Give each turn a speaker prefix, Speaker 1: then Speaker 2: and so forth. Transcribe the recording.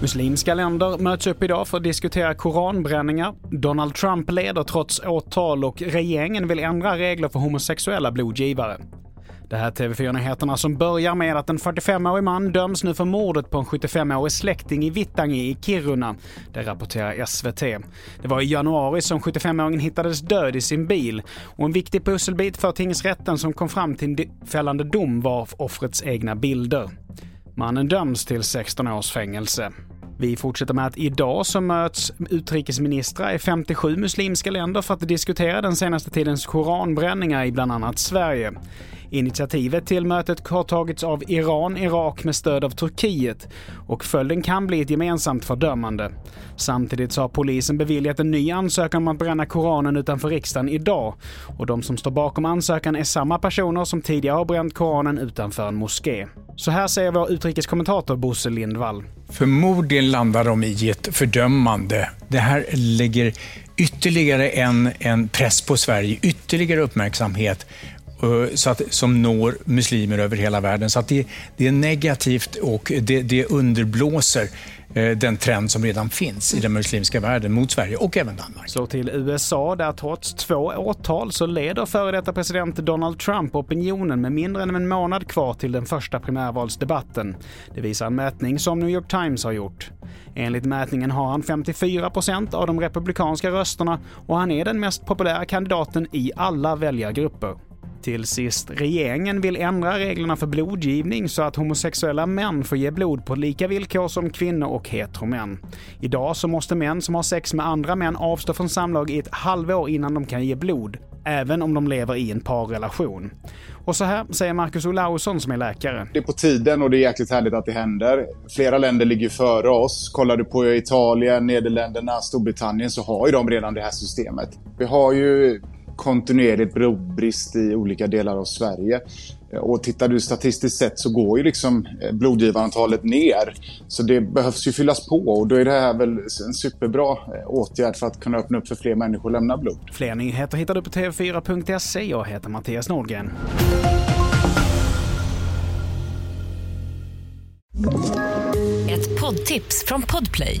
Speaker 1: Muslimska länder möts upp idag för att diskutera koranbränningar. Donald Trump leder trots åtal och regeringen vill ändra regler för homosexuella blodgivare. Det här är TV4-nyheterna som börjar med att en 45-årig man döms nu för mordet på en 75-årig släkting i Vittangi i Kiruna. Det rapporterar SVT. Det var i januari som 75-åringen hittades död i sin bil och en viktig pusselbit för tingsrätten som kom fram till en fällande dom var offrets egna bilder. Mannen döms till 16 års fängelse. Vi fortsätter med att idag så möts utrikesministrar i 57 muslimska länder för att diskutera den senaste tidens koranbränningar i bland annat Sverige. Initiativet till mötet har tagits av Iran, Irak med stöd av Turkiet och följden kan bli ett gemensamt fördömande. Samtidigt så har polisen beviljat en ny ansökan om att bränna Koranen utanför riksdagen idag och de som står bakom ansökan är samma personer som tidigare har bränt Koranen utanför en moské. Så här säger vår utrikeskommentator Bosse Lindvall.
Speaker 2: Förmodligen landar de i ett fördömande. Det här lägger ytterligare en, en press på Sverige, ytterligare uppmärksamhet så att, som når muslimer över hela världen. Så att det, det är negativt och det, det underblåser eh, den trend som redan finns i den muslimska världen mot Sverige och även Danmark.
Speaker 1: Så till USA där trots två åtal så leder före detta president Donald Trump opinionen med mindre än en månad kvar till den första primärvalsdebatten. Det visar en mätning som New York Times har gjort. Enligt mätningen har han 54 procent av de republikanska rösterna och han är den mest populära kandidaten i alla väljargrupper. Till sist, regeringen vill ändra reglerna för blodgivning så att homosexuella män får ge blod på lika villkor som kvinnor och heteromän. Idag så måste män som har sex med andra män avstå från samlag i ett halvår innan de kan ge blod, även om de lever i en parrelation. Och så här säger Marcus Olausson som är läkare.
Speaker 3: Det är på tiden och det är jäkligt härligt att det händer. Flera länder ligger före oss. Kollar du på Italien, Nederländerna, Storbritannien så har ju de redan det här systemet. Vi har ju kontinuerligt blodbrist i olika delar av Sverige. Och tittar du statistiskt sett så går ju liksom eh, blodgivarantalet ner. Så det behövs ju fyllas på och då är det här väl en superbra eh, åtgärd för att kunna öppna upp för fler människor att lämna blod.
Speaker 1: Fler nyheter hittar du på tv4.se. Jag heter Mattias Nordgren.
Speaker 4: Ett poddtips från Podplay.